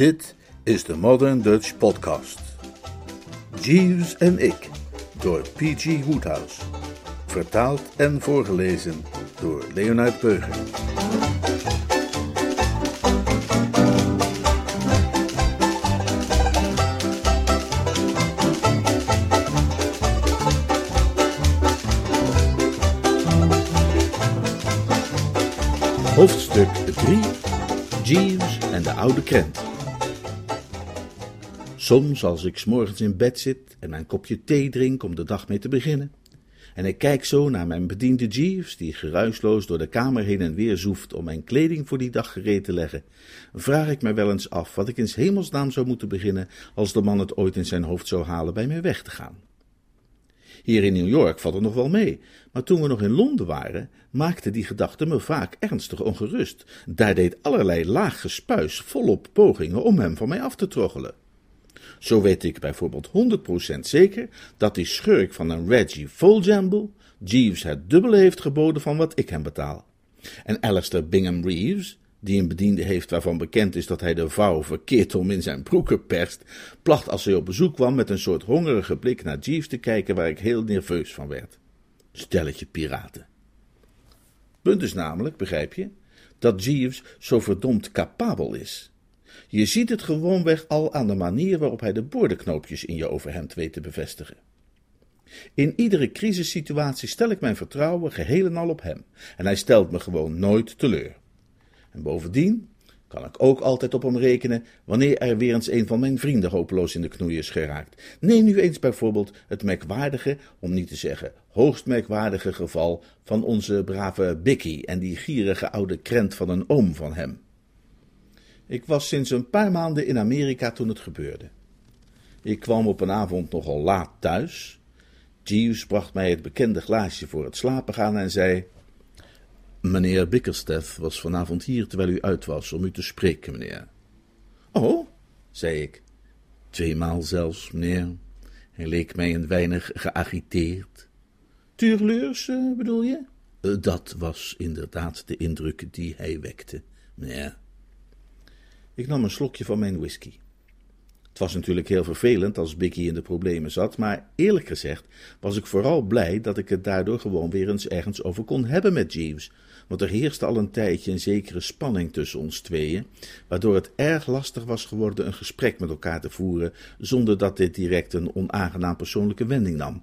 Dit is de Modern Dutch Podcast. Jeeves en ik, door P.G. Woodhouse. Vertaald en voorgelezen door Leonard Beuger. Hoofdstuk 3 Jeeves en de oude krent. Soms als ik 's morgens in bed zit en mijn kopje thee drink om de dag mee te beginnen, en ik kijk zo naar mijn bediende Jeeves, die geruisloos door de kamer heen en weer zoeft om mijn kleding voor die dag gereed te leggen, vraag ik me wel eens af wat ik in hemelsnaam zou moeten beginnen als de man het ooit in zijn hoofd zou halen bij mij weg te gaan. Hier in New York valt het nog wel mee, maar toen we nog in Londen waren, maakte die gedachte me vaak ernstig ongerust. Daar deed allerlei laag gespuis volop pogingen om hem van mij af te troggelen. Zo weet ik bijvoorbeeld 100% zeker dat die schurk van een Reggie Foljamble Jeeves het dubbele heeft geboden van wat ik hem betaal. En Alistair Bingham Reeves, die een bediende heeft waarvan bekend is dat hij de vouw verkeerd om in zijn broeken perst, placht als hij op bezoek kwam met een soort hongerige blik naar Jeeves te kijken waar ik heel nerveus van werd. Stelletje piraten. Punt is namelijk, begrijp je, dat Jeeves zo verdomd capabel is. Je ziet het gewoonweg al aan de manier waarop hij de boordenknoopjes in je overhemd weet te bevestigen. In iedere crisissituatie stel ik mijn vertrouwen geheel en al op hem, en hij stelt me gewoon nooit teleur. En bovendien kan ik ook altijd op hem rekenen wanneer er weer eens een van mijn vrienden hopeloos in de knoei is geraakt. Neem nu eens bijvoorbeeld het merkwaardige, om niet te zeggen hoogst merkwaardige geval van onze brave Bicky en die gierige oude krent van een oom van hem. Ik was sinds een paar maanden in Amerika toen het gebeurde. Ik kwam op een avond nogal laat thuis. Jeeves bracht mij het bekende glaasje voor het slapen gaan en zei: Meneer Bickersteth was vanavond hier terwijl u uit was om u te spreken, meneer. Oh, zei ik. Tweemaal zelfs, meneer. Hij leek mij een weinig geagiteerd. Tuurleurs, uh, bedoel je? Uh, dat was inderdaad de indruk die hij wekte, meneer. Ik nam een slokje van mijn whisky. Het was natuurlijk heel vervelend als Bicky in de problemen zat, maar eerlijk gezegd was ik vooral blij dat ik het daardoor gewoon weer eens ergens over kon hebben met Jeeves, want er heerste al een tijdje een zekere spanning tussen ons tweeën, waardoor het erg lastig was geworden een gesprek met elkaar te voeren, zonder dat dit direct een onaangenaam persoonlijke wending nam.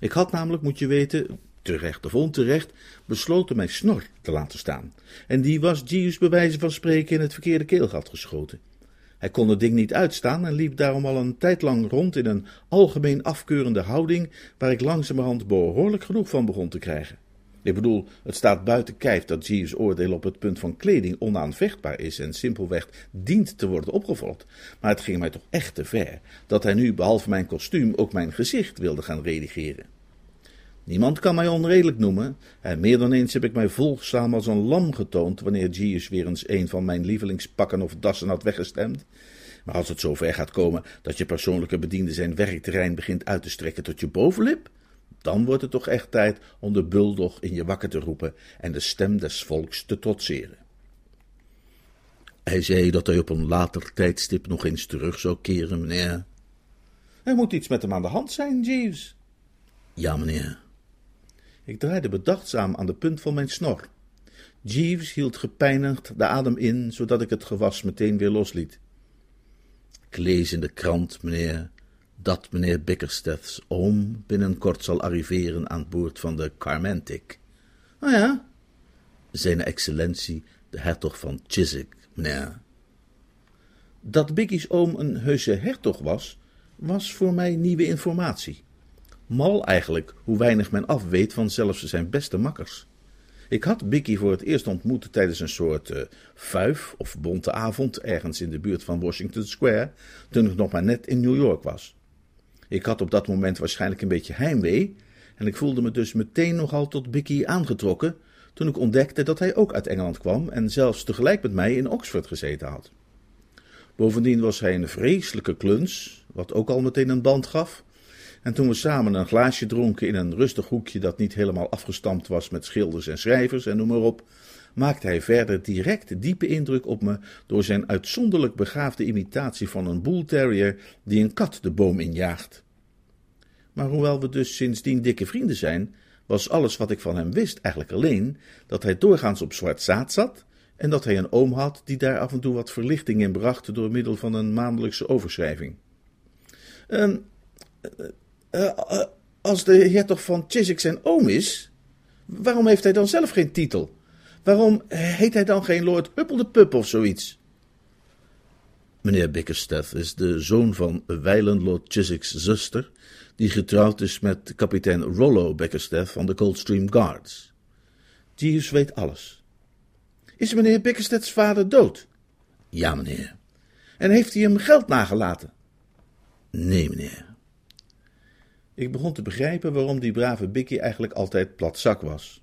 Ik had namelijk, moet je weten, terecht of onterecht, besloten mijn snor te laten staan, en die was Jeeves bij wijze van spreken in het verkeerde keelgat geschoten. Hij kon het ding niet uitstaan en liep daarom al een tijd lang rond in een algemeen afkeurende houding, waar ik langzamerhand behoorlijk genoeg van begon te krijgen. Ik bedoel, het staat buiten kijf dat Jeeves' oordeel op het punt van kleding onaanvechtbaar is en simpelweg dient te worden opgevolgd. Maar het ging mij toch echt te ver dat hij nu, behalve mijn kostuum, ook mijn gezicht wilde gaan redigeren. Niemand kan mij onredelijk noemen, en meer dan eens heb ik mij volgzaam als een lam getoond wanneer Jeeves weer eens een van mijn lievelingspakken of dassen had weggestemd. Maar als het zover gaat komen dat je persoonlijke bediende zijn werkterrein begint uit te strekken tot je bovenlip, dan wordt het toch echt tijd om de bulldog in je wakker te roepen en de stem des volks te trotseren. Hij zei dat hij op een later tijdstip nog eens terug zou keren, meneer. Er moet iets met hem aan de hand zijn, Jeeves. Ja, meneer. Ik draaide bedachtzaam aan de punt van mijn snor. Jeeves hield gepijnigd de adem in, zodat ik het gewas meteen weer losliet. Ik lees in de krant, meneer, dat meneer Bickersteth's oom binnenkort zal arriveren aan boord van de Carmantic. Oh ja? Zijn excellentie, de hertog van Chiswick, meneer. Dat Biggie's oom een heuse hertog was, was voor mij nieuwe informatie. Mal eigenlijk hoe weinig men afweet van zelfs zijn beste makkers. Ik had Biggie voor het eerst ontmoet tijdens een soort uh, fuif of bonte avond ergens in de buurt van Washington Square, toen ik nog maar net in New York was. Ik had op dat moment waarschijnlijk een beetje heimwee en ik voelde me dus meteen nogal tot Biggie aangetrokken toen ik ontdekte dat hij ook uit Engeland kwam en zelfs tegelijk met mij in Oxford gezeten had. Bovendien was hij een vreselijke kluns, wat ook al meteen een band gaf. En toen we samen een glaasje dronken in een rustig hoekje dat niet helemaal afgestampt was met schilders en schrijvers en noem maar op, maakte hij verder direct diepe indruk op me door zijn uitzonderlijk begaafde imitatie van een bull terrier die een kat de boom injaagt. Maar hoewel we dus sindsdien dikke vrienden zijn, was alles wat ik van hem wist eigenlijk alleen dat hij doorgaans op zwart zaad zat en dat hij een oom had die daar af en toe wat verlichting in bracht door middel van een maandelijkse overschrijving. Uh, als de hertog van Chiswick zijn oom is, waarom heeft hij dan zelf geen titel? Waarom heet hij dan geen Lord Huppel de Pup of zoiets? Meneer Bickersteth is de zoon van wijlen Lord Chiswick's zuster, die getrouwd is met kapitein Rollo Bickersteth van de Coldstream Guards. Jeeves weet alles. Is meneer Bickersteth's vader dood? Ja, meneer. En heeft hij hem geld nagelaten? Nee, meneer. Ik begon te begrijpen waarom die brave Bicky eigenlijk altijd platzak was.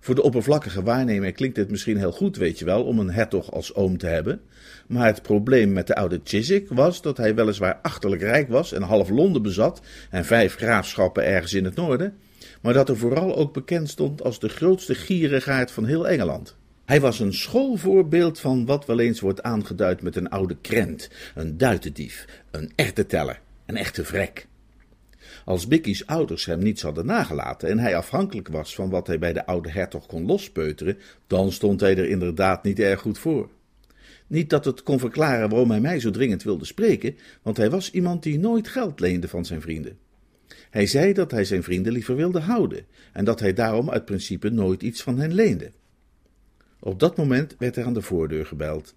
Voor de oppervlakkige waarnemer klinkt het misschien heel goed, weet je wel, om een hertog als oom te hebben. Maar het probleem met de oude Chiswick was dat hij weliswaar achterlijk rijk was en half Londen bezat en vijf graafschappen ergens in het noorden, maar dat er vooral ook bekend stond als de grootste gierigaard van heel Engeland. Hij was een schoolvoorbeeld van wat wel eens wordt aangeduid met een oude krent, een duitendief, een erteteller, een echte vrek. Als Bicky's ouders hem niets hadden nagelaten en hij afhankelijk was van wat hij bij de oude hertog kon lospeuteren, dan stond hij er inderdaad niet erg goed voor. Niet dat het kon verklaren waarom hij mij zo dringend wilde spreken, want hij was iemand die nooit geld leende van zijn vrienden. Hij zei dat hij zijn vrienden liever wilde houden en dat hij daarom uit principe nooit iets van hen leende. Op dat moment werd er aan de voordeur gebeld.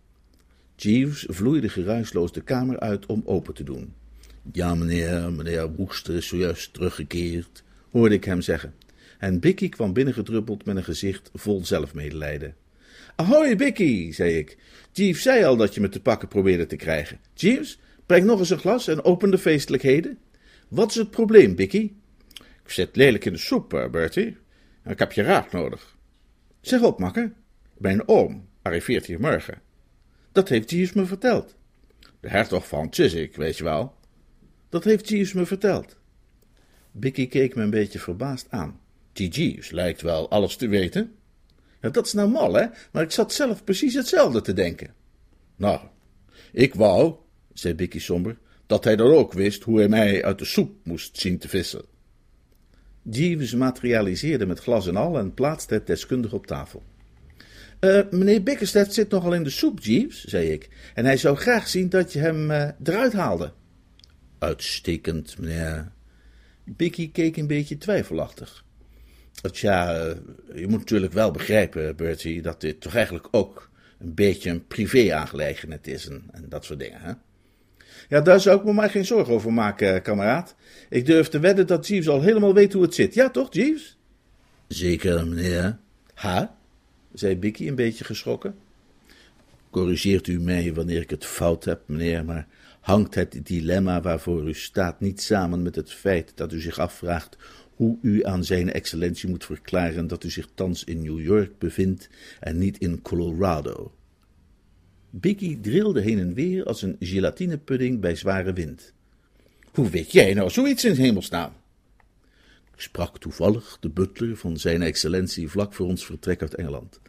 Jeeves vloeide geruisloos de kamer uit om open te doen. Ja, meneer, meneer Woester is zojuist teruggekeerd, hoorde ik hem zeggen. En Bicky kwam binnengedruppeld met een gezicht vol zelfmedelijden. Ahoy, Bicky, zei ik. Jeeves zei al dat je me te pakken probeerde te krijgen. Jeeves, breng nog eens een glas en open de feestelijkheden. Wat is het probleem, Bicky? Ik zit lelijk in de soep, eh, Bertie. Ik heb je raad nodig. Zeg op, makker. Mijn oom arriveert hier morgen. Dat heeft Jeeves me verteld. De hertog van Chiswick, weet je wel. Dat heeft Jeeves me verteld. Bicky keek me een beetje verbaasd aan. Die Jeeves lijkt wel alles te weten. Ja, dat is nou mal, hè? Maar ik zat zelf precies hetzelfde te denken. Nou, ik wou, zei Bicky somber, dat hij dan ook wist hoe hij mij uit de soep moest zien te vissen. Jeeves materialiseerde met glas en al en plaatste het deskundig op tafel. Uh, meneer Bickersteth zit nogal in de soep, Jeeves, zei ik, en hij zou graag zien dat je hem uh, eruit haalde. Uitstekend, meneer. Bicky keek een beetje twijfelachtig. Tja, eh, je moet natuurlijk wel begrijpen, Bertie, dat dit toch eigenlijk ook een beetje een privé-aangelegenheid is en, en, dat soort dingen, hè? Ja, daar zou ik me maar geen zorgen over maken, kameraad. Ik durf te wedden dat Jeeves al helemaal weet hoe het zit. Ja, toch, Jeeves? Zeker, meneer. Ha? zei Bicky een beetje geschrokken. Corrigeert u mij wanneer ik het fout heb, meneer, maar hangt het dilemma waarvoor u staat niet samen met het feit dat u zich afvraagt hoe u aan zijn excellentie moet verklaren dat u zich thans in New York bevindt en niet in Colorado. Biggie drilde heen en weer als een gelatinepudding bij zware wind. Hoe weet jij nou zoiets in hemelsnaam? Ik sprak toevallig de butler van zijn excellentie vlak voor ons vertrek uit Engeland.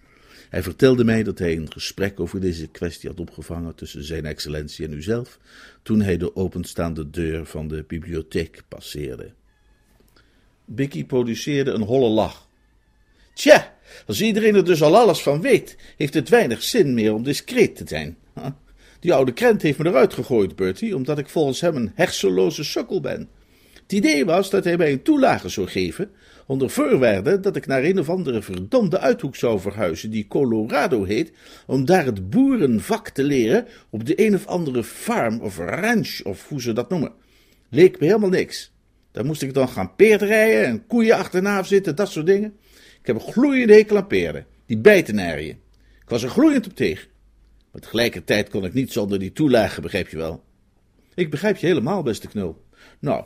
Hij vertelde mij dat hij een gesprek over deze kwestie had opgevangen tussen zijn excellentie en uzelf, toen hij de openstaande deur van de bibliotheek passeerde. Bicky produceerde een holle lach. Tja, als iedereen er dus al alles van weet, heeft het weinig zin meer om discreet te zijn. Die oude krent heeft me eruit gegooid, Bertie, omdat ik volgens hem een hersenloze sukkel ben. Het idee was dat hij mij een toelage zou geven, onder voorwaarde dat ik naar een of andere verdomde uithoek zou verhuizen die Colorado heet, om daar het boerenvak te leren op de een of andere farm of ranch of hoe ze dat noemen. Leek me helemaal niks. Daar moest ik dan gaan peerdrijden en koeien achterna zitten, dat soort dingen. Ik heb gloeiende hekel aan die bijten naar je. Ik was er gloeiend op tegen. Maar tegelijkertijd kon ik niet zonder die toelage, begrijp je wel. Ik begrijp je helemaal, beste knul. Nou,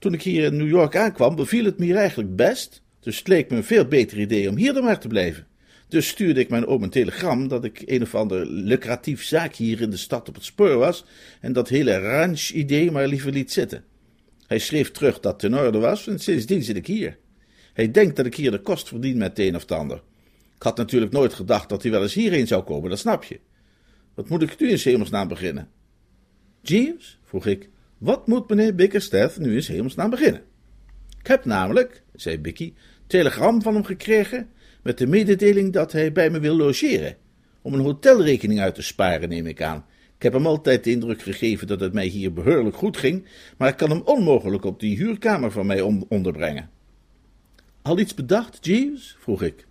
toen ik hier in New York aankwam, beviel het me hier eigenlijk best, dus het leek me een veel beter idee om hier dan maar te blijven. Dus stuurde ik mijn oom een telegram dat ik een of ander lucratief zaak hier in de stad op het spoor was en dat hele ranch-idee maar liever liet zitten. Hij schreef terug dat het in orde was en sindsdien zit ik hier. Hij denkt dat ik hier de kost verdien met het een of het ander. Ik had natuurlijk nooit gedacht dat hij wel eens hierheen zou komen, dat snap je. Wat moet ik nu in hemelsnaam beginnen? Jeeves, vroeg ik, wat moet meneer Bickerstaff nu in hemelsnaam beginnen? Ik heb namelijk, zei Bicky, telegram van hem gekregen met de mededeling dat hij bij me wil logeren. Om een hotelrekening uit te sparen, neem ik aan. Ik heb hem altijd de indruk gegeven dat het mij hier behoorlijk goed ging, maar ik kan hem onmogelijk op die huurkamer van mij onderbrengen. Al iets bedacht, Jeeves? vroeg ik.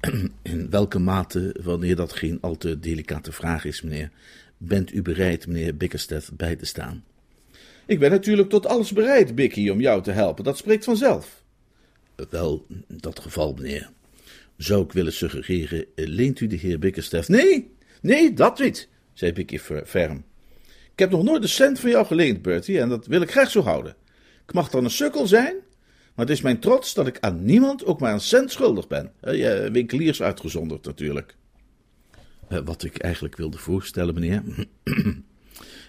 In welke mate, wanneer dat geen al te delicate vraag is, meneer, bent u bereid, meneer Bickerstaff, bij te staan? Ik ben natuurlijk tot alles bereid, Bicky, om jou te helpen. Dat spreekt vanzelf. Wel, dat geval, meneer, zou ik willen suggereren, leent u de heer Bickerstaff? Nee, nee, dat niet, zei Bicky ferm. Ik heb nog nooit een cent van jou geleend, Bertie, en dat wil ik graag zo houden. Ik mag dan een sukkel zijn, maar het is mijn trots dat ik aan niemand ook maar een cent schuldig ben. Je winkeliers uitgezonderd natuurlijk. Eh, wat ik eigenlijk wilde voorstellen, meneer,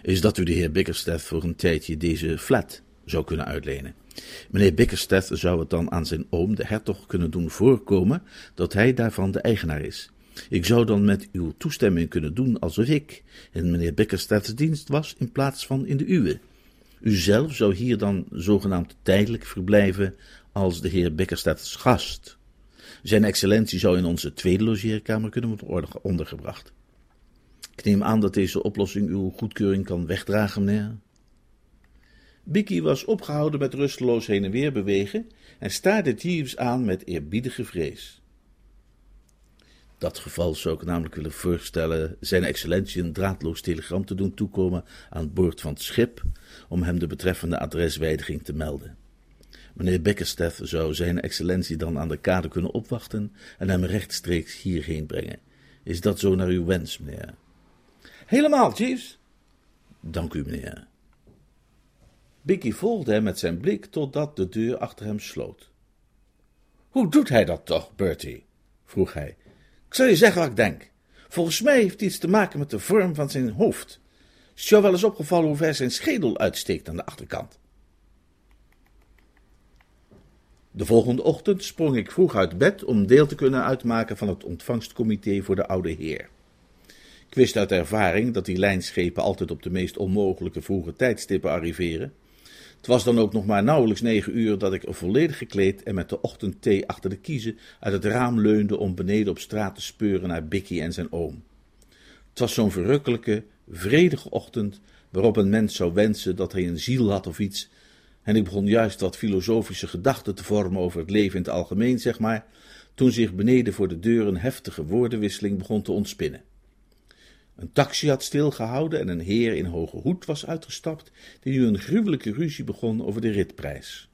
is dat u de heer Bickerstaff voor een tijdje deze flat zou kunnen uitlenen. Meneer Bickerstaff zou het dan aan zijn oom, de hertog, kunnen doen voorkomen dat hij daarvan de eigenaar is. Ik zou dan met uw toestemming kunnen doen alsof ik in meneer Bickerstaff's dienst was in plaats van in de uwe. U zelf zou hier dan zogenaamd tijdelijk verblijven als de heer Bickerstaff's gast. Zijn excellentie zou in onze tweede logeerkamer kunnen worden ondergebracht. Ik neem aan dat deze oplossing uw goedkeuring kan wegdragen, meneer. Bicky was opgehouden met rusteloos heen en weer bewegen en staarde Jeeves aan met eerbiedige vrees. Dat geval zou ik namelijk willen voorstellen zijn excellentie een draadloos telegram te doen toekomen aan boord van het schip, om hem de betreffende adreswijdiging te melden. Meneer Beckerstaff zou zijn excellentie dan aan de kade kunnen opwachten en hem rechtstreeks hierheen brengen. Is dat zo naar uw wens, meneer? Helemaal, Jeeves. Dank u, meneer. Bicky volgde hem met zijn blik totdat de deur achter hem sloot. Hoe doet hij dat toch, Bertie? vroeg hij. Ik zal je zeggen wat ik denk. Volgens mij heeft het iets te maken met de vorm van zijn hoofd. Is jou wel eens opgevallen hoe ver zijn schedel uitsteekt aan de achterkant? De volgende ochtend sprong ik vroeg uit bed om deel te kunnen uitmaken van het ontvangstcomité voor de oude heer. Ik wist uit ervaring dat die lijnschepen altijd op de meest onmogelijke vroege tijdstippen arriveren. Het was dan ook nog maar nauwelijks negen uur dat ik volledig gekleed en met de ochtendthee achter de kiezen uit het raam leunde om beneden op straat te speuren naar Bicky en zijn oom. Het was zo'n verrukkelijke, vredige ochtend waarop een mens zou wensen dat hij een ziel had of iets, en ik begon juist wat filosofische gedachten te vormen over het leven in het algemeen, zeg maar, toen zich beneden voor de deur een heftige woordenwisseling begon te ontspinnen. Een taxi had stilgehouden en een heer in hoge hoed was uitgestapt, die nu een gruwelijke ruzie begon over de ritprijs.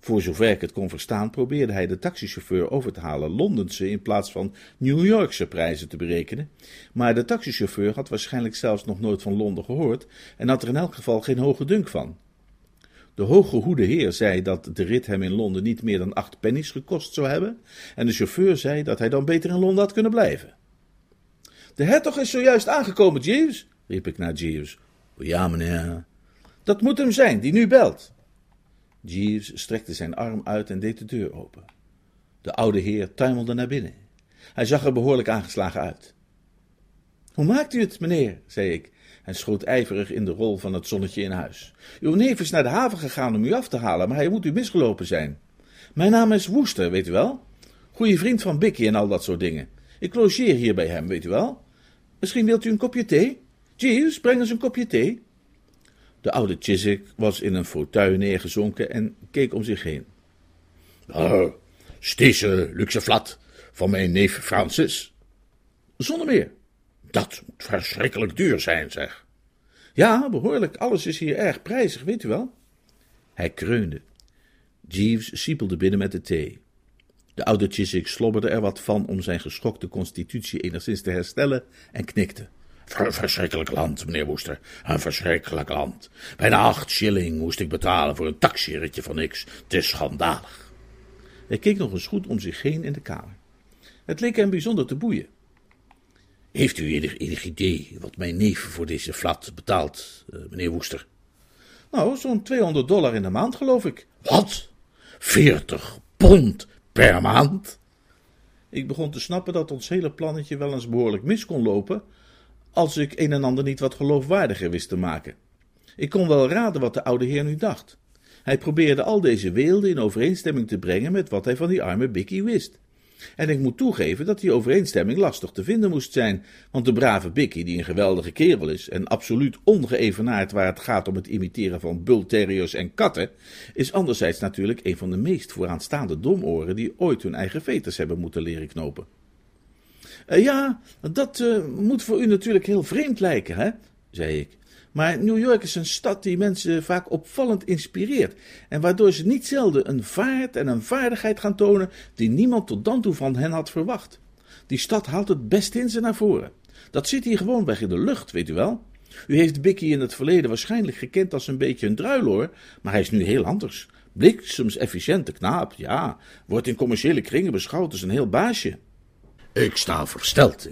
Voor zover ik het kon verstaan, probeerde hij de taxichauffeur over te halen Londense in plaats van New Yorkse prijzen te berekenen, maar de taxichauffeur had waarschijnlijk zelfs nog nooit van Londen gehoord en had er in elk geval geen hoge dunk van. De hooggehoede heer zei dat de rit hem in Londen niet meer dan acht pennies gekost zou hebben, en de chauffeur zei dat hij dan beter in Londen had kunnen blijven. De hertog is zojuist aangekomen, Jeeves, riep ik naar Jeeves. Ja, meneer. Dat moet hem zijn, die nu belt. Jeeves strekte zijn arm uit en deed de deur open. De oude heer tuimelde naar binnen. Hij zag er behoorlijk aangeslagen uit. Hoe maakt u het, meneer? zei ik en schoot ijverig in de rol van het zonnetje in huis. Uw neef is naar de haven gegaan om u af te halen, maar hij moet u misgelopen zijn. Mijn naam is Woester, weet u wel? Goeie vriend van Bicky en al dat soort dingen. Ik logeer hier bij hem, weet u wel? Misschien wilt u een kopje thee? Jeeves, breng eens een kopje thee. De oude Chiswick was in een fauteuil neergezonken en keek om zich heen. Oh, deze luxe flat van mijn neef Francis. Zonder meer. Dat moet verschrikkelijk duur zijn, zeg. Ja, behoorlijk. Alles is hier erg prijzig, weet u wel. Hij kreunde. Jeeves siepelde binnen met de thee. De oude Chiswick slobberde er wat van om zijn geschokte constitutie enigszins te herstellen en knikte. verschrikkelijk land, meneer Woester. Een verschrikkelijk land. Bijna acht shilling moest ik betalen voor een taxiritje van niks. Het is schandalig. Hij keek nog eens goed om zich heen in de kamer. Het leek hem bijzonder te boeien. Heeft u enig, enig idee wat mijn neef voor deze flat betaalt, uh, meneer Woester? Nou, zo'n 200 dollar in de maand, geloof ik. Wat? 40 pond per maand? Ik begon te snappen dat ons hele plannetje wel eens behoorlijk mis kon lopen, als ik een en ander niet wat geloofwaardiger wist te maken. Ik kon wel raden wat de oude heer nu dacht. Hij probeerde al deze weelden in overeenstemming te brengen met wat hij van die arme Bicky wist. En ik moet toegeven dat die overeenstemming lastig te vinden moest zijn, want de brave Bicky, die een geweldige kerel is en absoluut ongeëvenaard waar het gaat om het imiteren van bullterriers en katten, is anderzijds natuurlijk een van de meest vooraanstaande domoren die ooit hun eigen veters hebben moeten leren knopen. Uh, ja, dat uh, moet voor u natuurlijk heel vreemd lijken, hè? zei ik. Maar New York is een stad die mensen vaak opvallend inspireert en waardoor ze niet zelden een vaart en een vaardigheid gaan tonen die niemand tot dan toe van hen had verwacht. Die stad haalt het best in ze naar voren. Dat zit hier gewoon weg in de lucht, weet u wel. U heeft Bicky in het verleden waarschijnlijk gekend als een beetje een druiloor, maar hij is nu heel anders. Bliksems efficiënte knaap, ja, wordt in commerciële kringen beschouwd als een heel baasje. Ik sta versteld.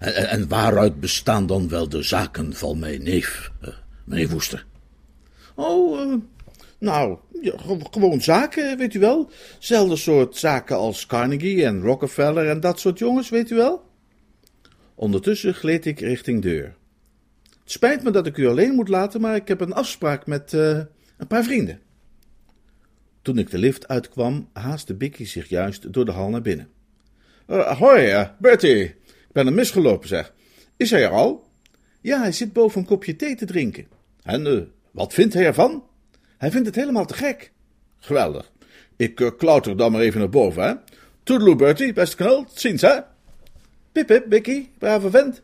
En, waaruit bestaan dan wel de zaken van mijn neef, uh, meneer Woester? Oh, uh, nou, gewoon zaken, weet u wel. Zelfde soort zaken als Carnegie en Rockefeller en dat soort jongens, weet u wel. Ondertussen gleed ik richting deur. Het spijt me dat ik u alleen moet laten, maar ik heb een afspraak met uh, een paar vrienden. Toen ik de lift uitkwam, haastte Bicky zich juist door de hal naar binnen. Hoi, Bertie. Ik ben er misgelopen, zeg. Is hij er al? Ja, hij zit boven een kopje thee te drinken. En uh, wat vindt hij ervan? Hij vindt het helemaal te gek. Geweldig. Ik uh, klauter dan maar even naar boven, hè. Toedeloe, Bertie, beste knul. Ziens, hè. Pip, pip, Bicky, brave vent.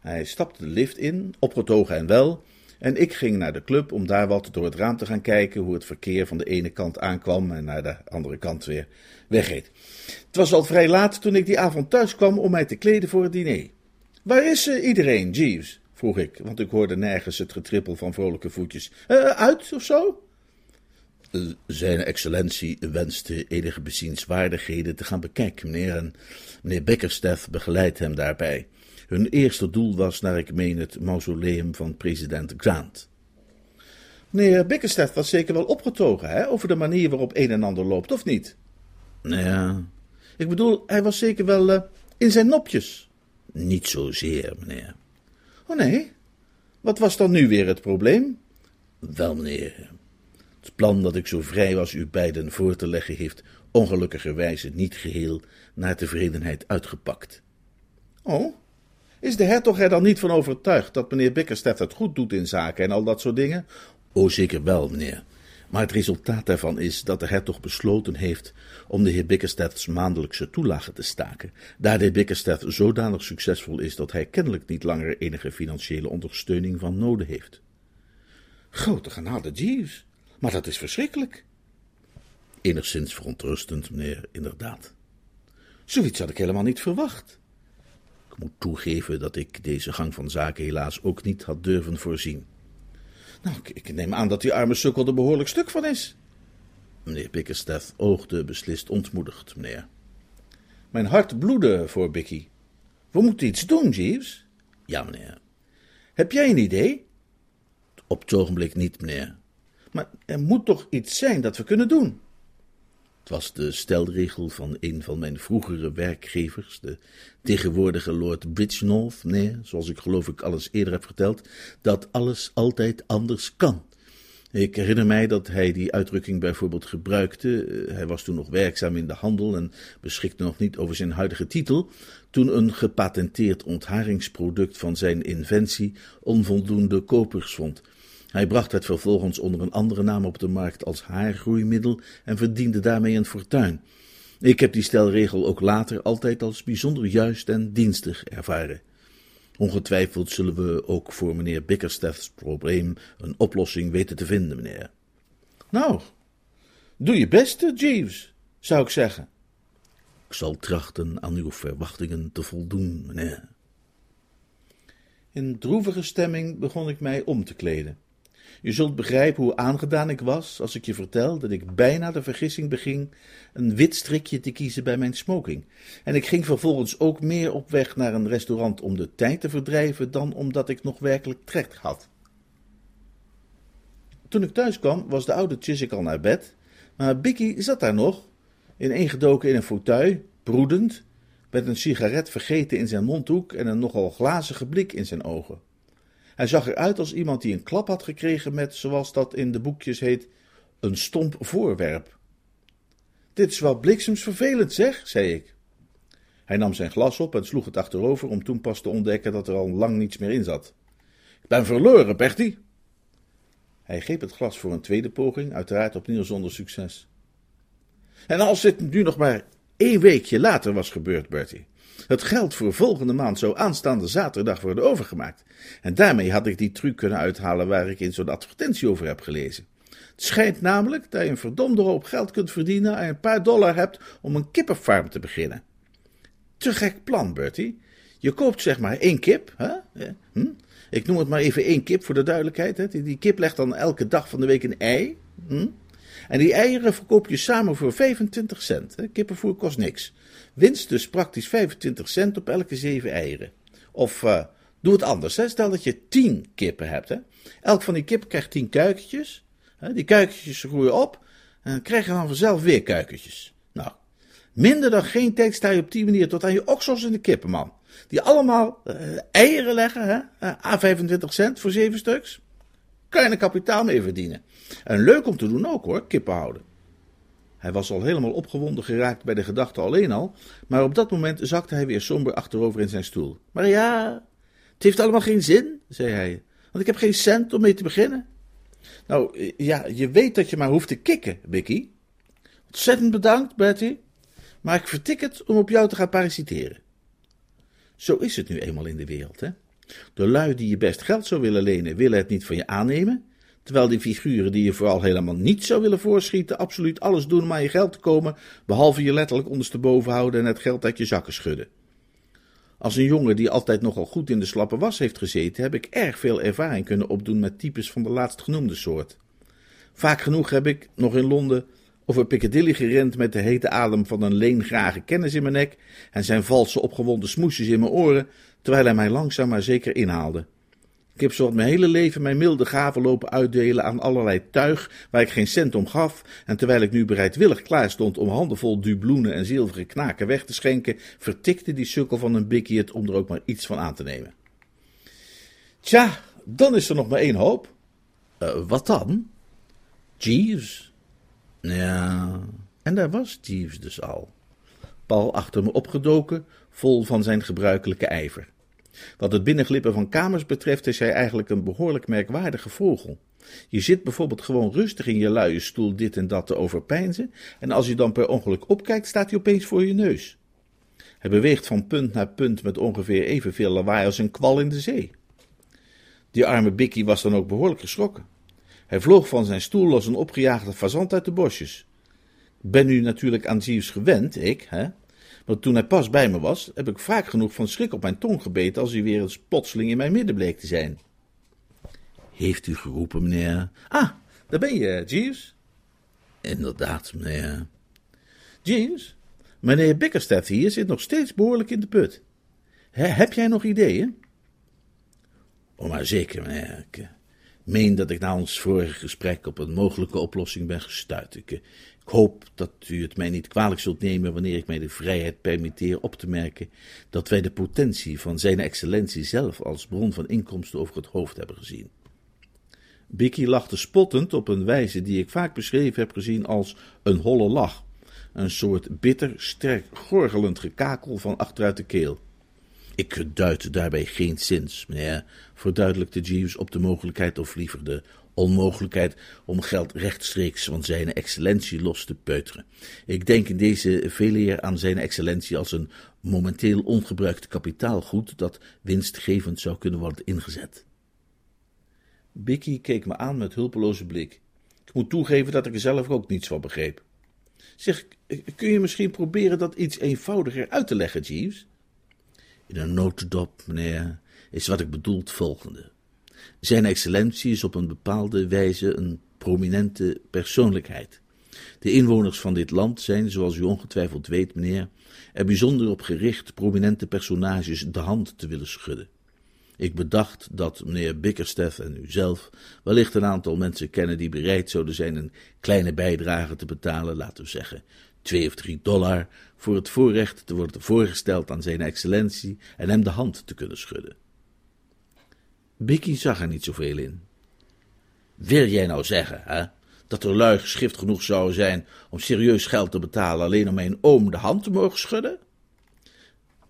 Hij stapte de lift in, opgetogen en wel, en ik ging naar de club om daar wat door het raam te gaan kijken hoe het verkeer van de ene kant aankwam en naar de andere kant weer wegreed. Het was al vrij laat toen ik die avond thuis kwam om mij te kleden voor het diner. Waar is uh, iedereen, Jeeves? vroeg ik, want ik hoorde nergens het getrippel van vrolijke voetjes. Uh, uit of zo? Zijn excellentie wenste enige bezienswaardigheden te gaan bekijken, meneer, en meneer Bickerstaff begeleidt hem daarbij. Hun eerste doel was, naar ik meen, het mausoleum van president Grant. Meneer Bickerstaff was zeker wel opgetogen, hè, over de manier waarop een en ander loopt, of niet? Ja. Ik bedoel, hij was zeker wel uh, in zijn nopjes. Niet zozeer, meneer. Oh nee? Wat was dan nu weer het probleem? Wel, meneer, het plan dat ik zo vrij was u beiden voor te leggen heeft ongelukkigerwijze niet geheel naar tevredenheid uitgepakt. Oh? Is de hertog er dan niet van overtuigd dat meneer Bickerstaff het goed doet in zaken en al dat soort dingen? O, zeker wel, meneer. Maar het resultaat daarvan is dat de hertog besloten heeft om de heer Bickerstaff's maandelijkse toelage te staken, daar de heer Bickerstaff zodanig succesvol is dat hij kennelijk niet langer enige financiële ondersteuning van nodig heeft. Grote genade, Jeeves. Maar dat is verschrikkelijk. Enigszins verontrustend, meneer, inderdaad. Zoiets had ik helemaal niet verwacht. Moet toegeven dat ik deze gang van zaken helaas ook niet had durven voorzien. Nou, ik, neem aan dat die arme sukkel er behoorlijk stuk van is. Meneer Bickerstaff oogde beslist ontmoedigd, meneer. Mijn hart bloedde voor Bicky. We moeten iets doen, Jeeves. Ja, meneer. Heb jij een idee? Op het ogenblik niet, meneer. Maar er moet toch iets zijn dat we kunnen doen? Was de stelregel van een van mijn vroegere werkgevers, de tegenwoordige Lord Bridgenorth, nee, zoals ik geloof ik alles eerder heb verteld, dat alles altijd anders kan. Ik herinner mij dat hij die uitdrukking bijvoorbeeld gebruikte. Eh, hij was toen nog werkzaam in de handel en beschikte nog niet over zijn huidige titel. Toen een gepatenteerd ontharingsproduct van zijn inventie onvoldoende kopers vond. Hij bracht het vervolgens onder een andere naam op de markt als haargroeimiddel en verdiende daarmee een fortuin. Ik heb die stelregel ook later altijd als bijzonder juist en dienstig ervaren. Ongetwijfeld zullen we ook voor meneer Bickerstaff's probleem een oplossing weten te vinden, meneer. Nou, doe je best, Jeeves, zou ik zeggen. Ik zal trachten aan uw verwachtingen te voldoen, meneer. In droevige stemming begon ik mij om te kleden. Je zult begrijpen hoe aangedaan ik was als ik je vertel dat ik bijna de vergissing beging een wit strikje te kiezen bij mijn smoking. En ik ging vervolgens ook meer op weg naar een restaurant om de tijd te verdrijven dan omdat ik nog werkelijk trek had. Toen ik thuis kwam was de oude Chiswick al naar bed, maar Bicky zat daar nog, ineengedoken in een fauteuil, broedend, met een sigaret vergeten in zijn mondhoek en een nogal glazige blik in zijn ogen. Hij zag eruit als iemand die een klap had gekregen met, zoals dat in de boekjes heet, een stomp voorwerp. Dit is wel bliksemsvervelend, zeg, zei ik. Hij nam zijn glas op en sloeg het achterover om toen pas te ontdekken dat er al lang niets meer in zat. Ik ben verloren, Bertie. Hij greep het glas voor een tweede poging, uiteraard opnieuw zonder succes. En als dit nu nog maar één weekje later was gebeurd, Bertie. Het geld voor volgende maand zou aanstaande zaterdag worden overgemaakt. En daarmee had ik die truc kunnen uithalen waar ik in zo'n advertentie over heb gelezen. Het schijnt namelijk dat je een verdomde hoop geld kunt verdienen en een paar dollar hebt om een kippenfarm te beginnen. Te gek plan, Bertie. Je koopt zeg maar één kip, hè? Hm? Ik noem het maar even één kip voor de duidelijkheid. Hè? Die, kip legt dan elke dag van de week een ei. Hm? En die eieren verkoop je samen voor 25 cent. Kippenvoer kost niks. Winst dus praktisch 25 cent op elke zeven eieren. Of uh, doe het anders. Hè? Stel dat je 10 kippen hebt. Hè? Elk van die kippen krijgt 10 kuikentjes. Die kuikentjes groeien op en krijgen dan vanzelf weer kuikentjes. Nou, minder dan geen tijd sta je op die manier tot aan je oksels in de kippen, man. Die allemaal uh, eieren leggen, hè? Uh, A 25 cent voor zeven stuks. Kan je een kapitaal mee verdienen. En leuk om te doen ook hoor, kippen houden. Hij was al helemaal opgewonden geraakt bij de gedachte alleen al, maar op dat moment zakte hij weer somber achterover in zijn stoel. Maar ja, het heeft allemaal geen zin, zei hij, want ik heb geen cent om mee te beginnen. Nou, ja, je weet dat je maar hoeft te kikken, Vicky. Ontzettend bedankt, Bertie, maar ik vertik het om op jou te gaan parasiteren. Zo is het nu eenmaal in de wereld, hè. De lui die je best geld zou willen lenen, willen het niet van je aannemen, terwijl die figuren die je vooral helemaal niet zou willen voorschieten, absoluut alles doen om aan je geld te komen, behalve je letterlijk ondersteboven houden en het geld uit je zakken schudden. Als een jongen die altijd nogal goed in de slappe was heeft gezeten, heb ik erg veel ervaring kunnen opdoen met types van de laatstgenoemde soort. Vaak genoeg heb ik, nog in Londen, over Piccadilly gerend met de hete adem van een leengrage kennis in mijn nek en zijn valse opgewonden smoesjes in mijn oren, terwijl hij mij langzaam maar zeker inhaalde. Ik heb zo mijn hele leven mijn milde gaven lopen uitdelen aan allerlei tuig waar ik geen cent om gaf, en terwijl ik nu bereidwillig klaar stond om handenvol dubloenen en zilveren knaken weg te schenken, vertikte die sukkel van een bikkie het om er ook maar iets van aan te nemen. Tja, dan is er nog maar één hoop. Uh, wat dan? Jeeves. Ja, en daar was Jeeves dus al. Paul achter me opgedoken, vol van zijn gebruikelijke ijver. Wat het binnenglippen van kamers betreft is hij eigenlijk een behoorlijk merkwaardige vogel. Je zit bijvoorbeeld gewoon rustig in je luie stoel dit en dat te overpeinzen, en als je dan per ongeluk opkijkt, staat hij opeens voor je neus. Hij beweegt van punt naar punt met ongeveer evenveel lawaai als een kwal in de zee. Die arme Bikkie was dan ook behoorlijk geschrokken. Hij vloog van zijn stoel als een opgejaagde fazant uit de bosjes. Ben nu natuurlijk aan gewend, ik, hè? Want toen hij pas bij me was, heb ik vaak genoeg van schrik op mijn tong gebeten als hij weer eens plotseling in mijn midden bleek te zijn. Heeft u geroepen, meneer? Ah, daar ben je, Jeeves. Inderdaad, meneer. Jeeves, meneer Bickerstaff hier zit nog steeds behoorlijk in de put. heb jij nog ideeën? Oh, maar zeker, meneer. Ik meen dat ik na ons vorige gesprek op een mogelijke oplossing ben gestuurd. Ik, ik hoop dat u het mij niet kwalijk zult nemen wanneer ik mij de vrijheid permitteer op te merken dat wij de potentie van zijn excellentie zelf als bron van inkomsten over het hoofd hebben gezien. Bicky lachte spottend op een wijze die ik vaak beschreven heb gezien als een holle lach, een soort bitter, sterk gorgelend gekakel van achteruit de keel. Ik duid daarbij geen zins, meneer, verduidelijkte Jeeves op de mogelijkheid, of liever de onmogelijkheid om geld rechtstreeks van zijn excellentie los te peuteren. Ik denk in deze veeleer aan zijn excellentie als een momenteel ongebruikt kapitaalgoed dat winstgevend zou kunnen worden ingezet. Bicky keek me aan met hulpeloze blik. Ik moet toegeven dat ik er zelf ook niets van begreep. Zeg, kun je misschien proberen dat iets eenvoudiger uit te leggen, Jeeves? In een notendop, meneer, is wat ik bedoel het volgende. Zijn excellentie is op een bepaalde wijze een prominente persoonlijkheid. De inwoners van dit land zijn, zoals u ongetwijfeld weet, meneer, er bijzonder op gericht prominente personages de hand te willen schudden. Ik bedacht dat meneer Bickerstaff en u zelf wellicht een aantal mensen kennen die bereid zouden zijn een kleine bijdrage te betalen, laten we zeggen twee of drie dollar voor het voorrecht te worden voorgesteld aan zijn excellentie en hem de hand te kunnen schudden. Bicky zag er niet zoveel in. Wil jij nou zeggen, hè, dat er lui geschift genoeg zouden zijn om serieus geld te betalen alleen om mijn oom de hand te mogen schudden?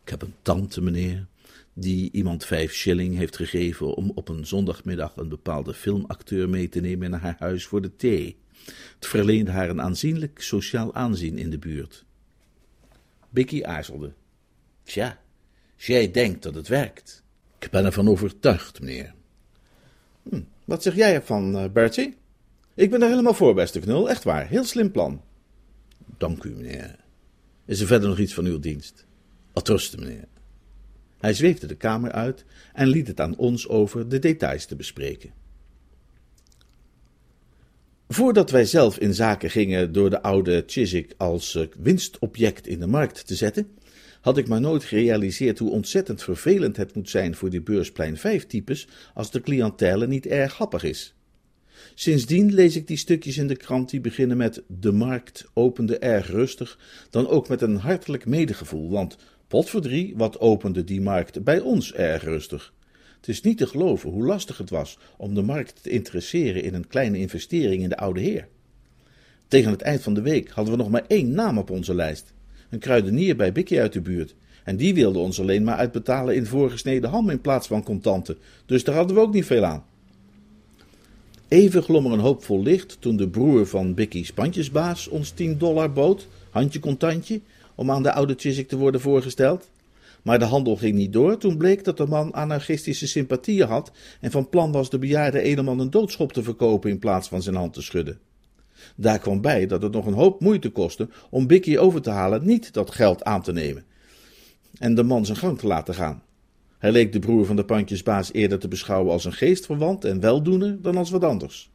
Ik heb een tante, meneer, die iemand vijf shilling heeft gegeven om op een zondagmiddag een bepaalde filmacteur mee te nemen naar haar huis voor de thee. Het verleende haar een aanzienlijk sociaal aanzien in de buurt. Bicky aarzelde. Tja, jij denkt dat het werkt. Ik ben ervan overtuigd, meneer. Hm, wat zeg jij ervan, uh, Bertie? Ik ben er helemaal voor, beste knul. Echt waar, heel slim plan. Dank u, meneer. Is er verder nog iets van uw dienst? Atrusten, meneer. Hij zweefde de kamer uit en liet het aan ons over de details te bespreken. Voordat wij zelf in zaken gingen door de oude Chiswick als eh, winstobject in de markt te zetten, had ik maar nooit gerealiseerd hoe ontzettend vervelend het moet zijn voor die beursplein 5 types als de cliëntele niet erg happig is. Sindsdien lees ik die stukjes in de krant die beginnen met de markt opende erg rustig, dan ook met een hartelijk medegevoel, want potverdrie, wat opende die markt bij ons erg rustig. Het is niet te geloven hoe lastig het was om de markt te interesseren in een kleine investering in de oude heer. Tegen het eind van de week hadden we nog maar één naam op onze lijst. Een kruidenier bij Bikkie uit de buurt. En die wilde ons alleen maar uitbetalen in voorgesneden ham in plaats van contanten. Dus daar hadden we ook niet veel aan. Even glom er een hoopvol licht toen de broer van Bikkie's pandjesbaas ons 10 dollar bood, handje contantje, om aan de oude Chiswick te worden voorgesteld. Maar de handel ging niet door toen bleek dat de man anarchistische sympathieën had en van plan was de bejaarde edelman een doodschop te verkopen in plaats van zijn hand te schudden. Daar kwam bij dat het nog een hoop moeite kostte om Bikkie over te halen niet dat geld aan te nemen en de man zijn gang te laten gaan. Hij leek de broer van de pandjesbaas eerder te beschouwen als een geestverwant en weldoener dan als wat anders.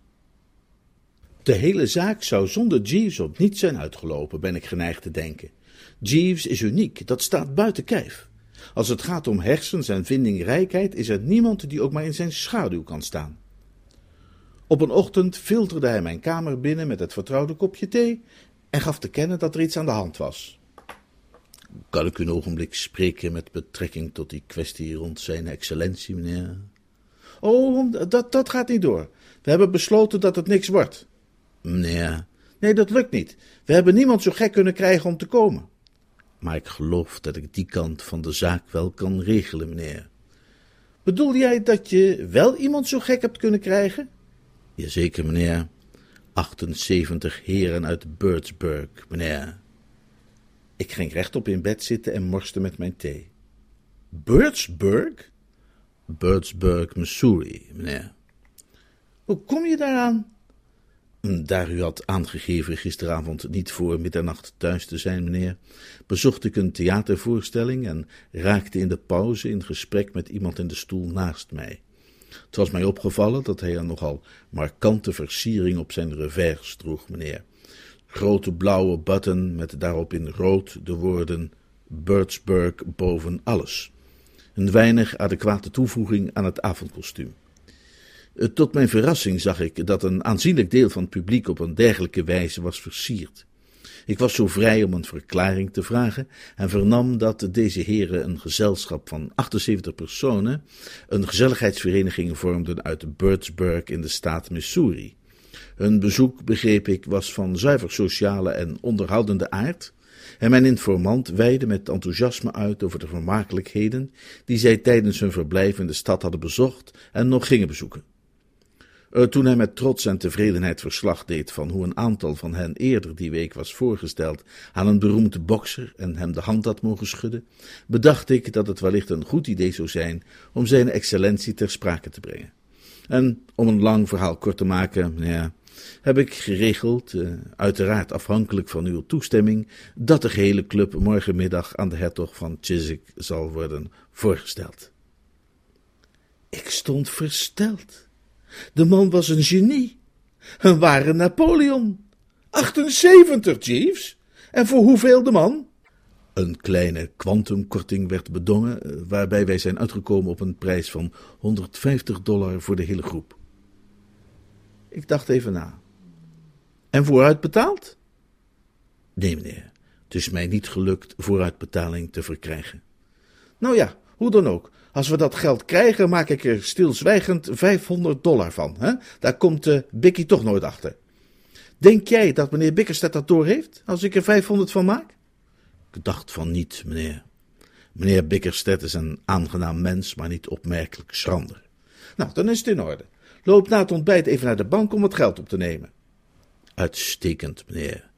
De hele zaak zou zonder Jeeves op niet zijn uitgelopen, ben ik geneigd te denken. Jeeves is uniek, dat staat buiten kijf. Als het gaat om hersens en vindingrijkheid, is er niemand die ook maar in zijn schaduw kan staan. Op een ochtend filterde hij mijn kamer binnen met het vertrouwde kopje thee en gaf te kennen dat er iets aan de hand was. Kan ik u een ogenblik spreken met betrekking tot die kwestie rond zijn excellentie, meneer? Oh, dat, dat gaat niet door. We hebben besloten dat het niks wordt. Meneer. Nee, dat lukt niet. We hebben niemand zo gek kunnen krijgen om te komen. Maar ik geloof dat ik die kant van de zaak wel kan regelen, meneer. Bedoel jij dat je wel iemand zo gek hebt kunnen krijgen? Jazeker, meneer. 78 heren uit Birdsburg, meneer. Ik ging rechtop in bed zitten en morste met mijn thee. Birdsburg? Birdsburg, Missouri, meneer. Hoe kom je daaraan? Daar u had aangegeven gisteravond niet voor middernacht thuis te zijn, meneer, bezocht ik een theatervoorstelling en raakte in de pauze in gesprek met iemand in de stoel naast mij. Het was mij opgevallen dat hij een nogal markante versiering op zijn revers droeg, meneer. Grote blauwe button met daarop in rood de woorden Birdsburg boven alles. Een weinig adequate toevoeging aan het avondkostuum. Eh, tot mijn verrassing zag ik dat een aanzienlijk deel van het publiek op een dergelijke wijze was versierd. Ik was zo vrij om een verklaring te vragen en vernam dat deze heren een gezelschap van 78 personen een gezelligheidsvereniging vormden uit Birdsburg in de staat Missouri. Hun bezoek, begreep ik, was van zuiver sociale en onderhoudende aard, en mijn informant weidde met enthousiasme uit over de vermakelijkheden die zij tijdens hun verblijf in de stad hadden bezocht en nog gingen bezoeken. Eh, toen hij met trots en tevredenheid verslag deed van hoe een aantal van hen eerder die week was voorgesteld aan een beroemde bokser en hem de hand had mogen schudden, bedacht ik dat het wellicht een goed idee zou zijn om zijn excellentie ter sprake te brengen. En om een lang verhaal kort te maken, ja, heb ik geregeld, uh, uiteraard afhankelijk van uw toestemming, dat de gehele club morgenmiddag aan de hertog van Chiswick zal worden voorgesteld. Ik stond versteld. De man was een genie. Een ware Napoleon. 78, Jeeves. En voor hoeveel de man? Een kleine kwantumkorting werd bedongen, eh, waarbij wij zijn uitgekomen op een prijs van 150 dollar voor de hele groep. Ik dacht even na. En vooruit betaald? Nee, meneer, het is mij niet gelukt vooruitbetaling te verkrijgen. Nou ja, hoe dan ook. Als we dat geld krijgen, maak ik er stilzwijgend 500 dollar van. Hè? Daar komt uh, Bicky toch nooit achter. Denk jij dat meneer Bickerstedt dat door heeft, als ik er 500 van maak? Ik dacht van niet, meneer. Meneer Bickerstedt is een aangenaam mens, maar niet opmerkelijk schrander. Nou, dan is het in orde. Loop na het ontbijt even naar de bank om het geld op te nemen. Uitstekend, meneer.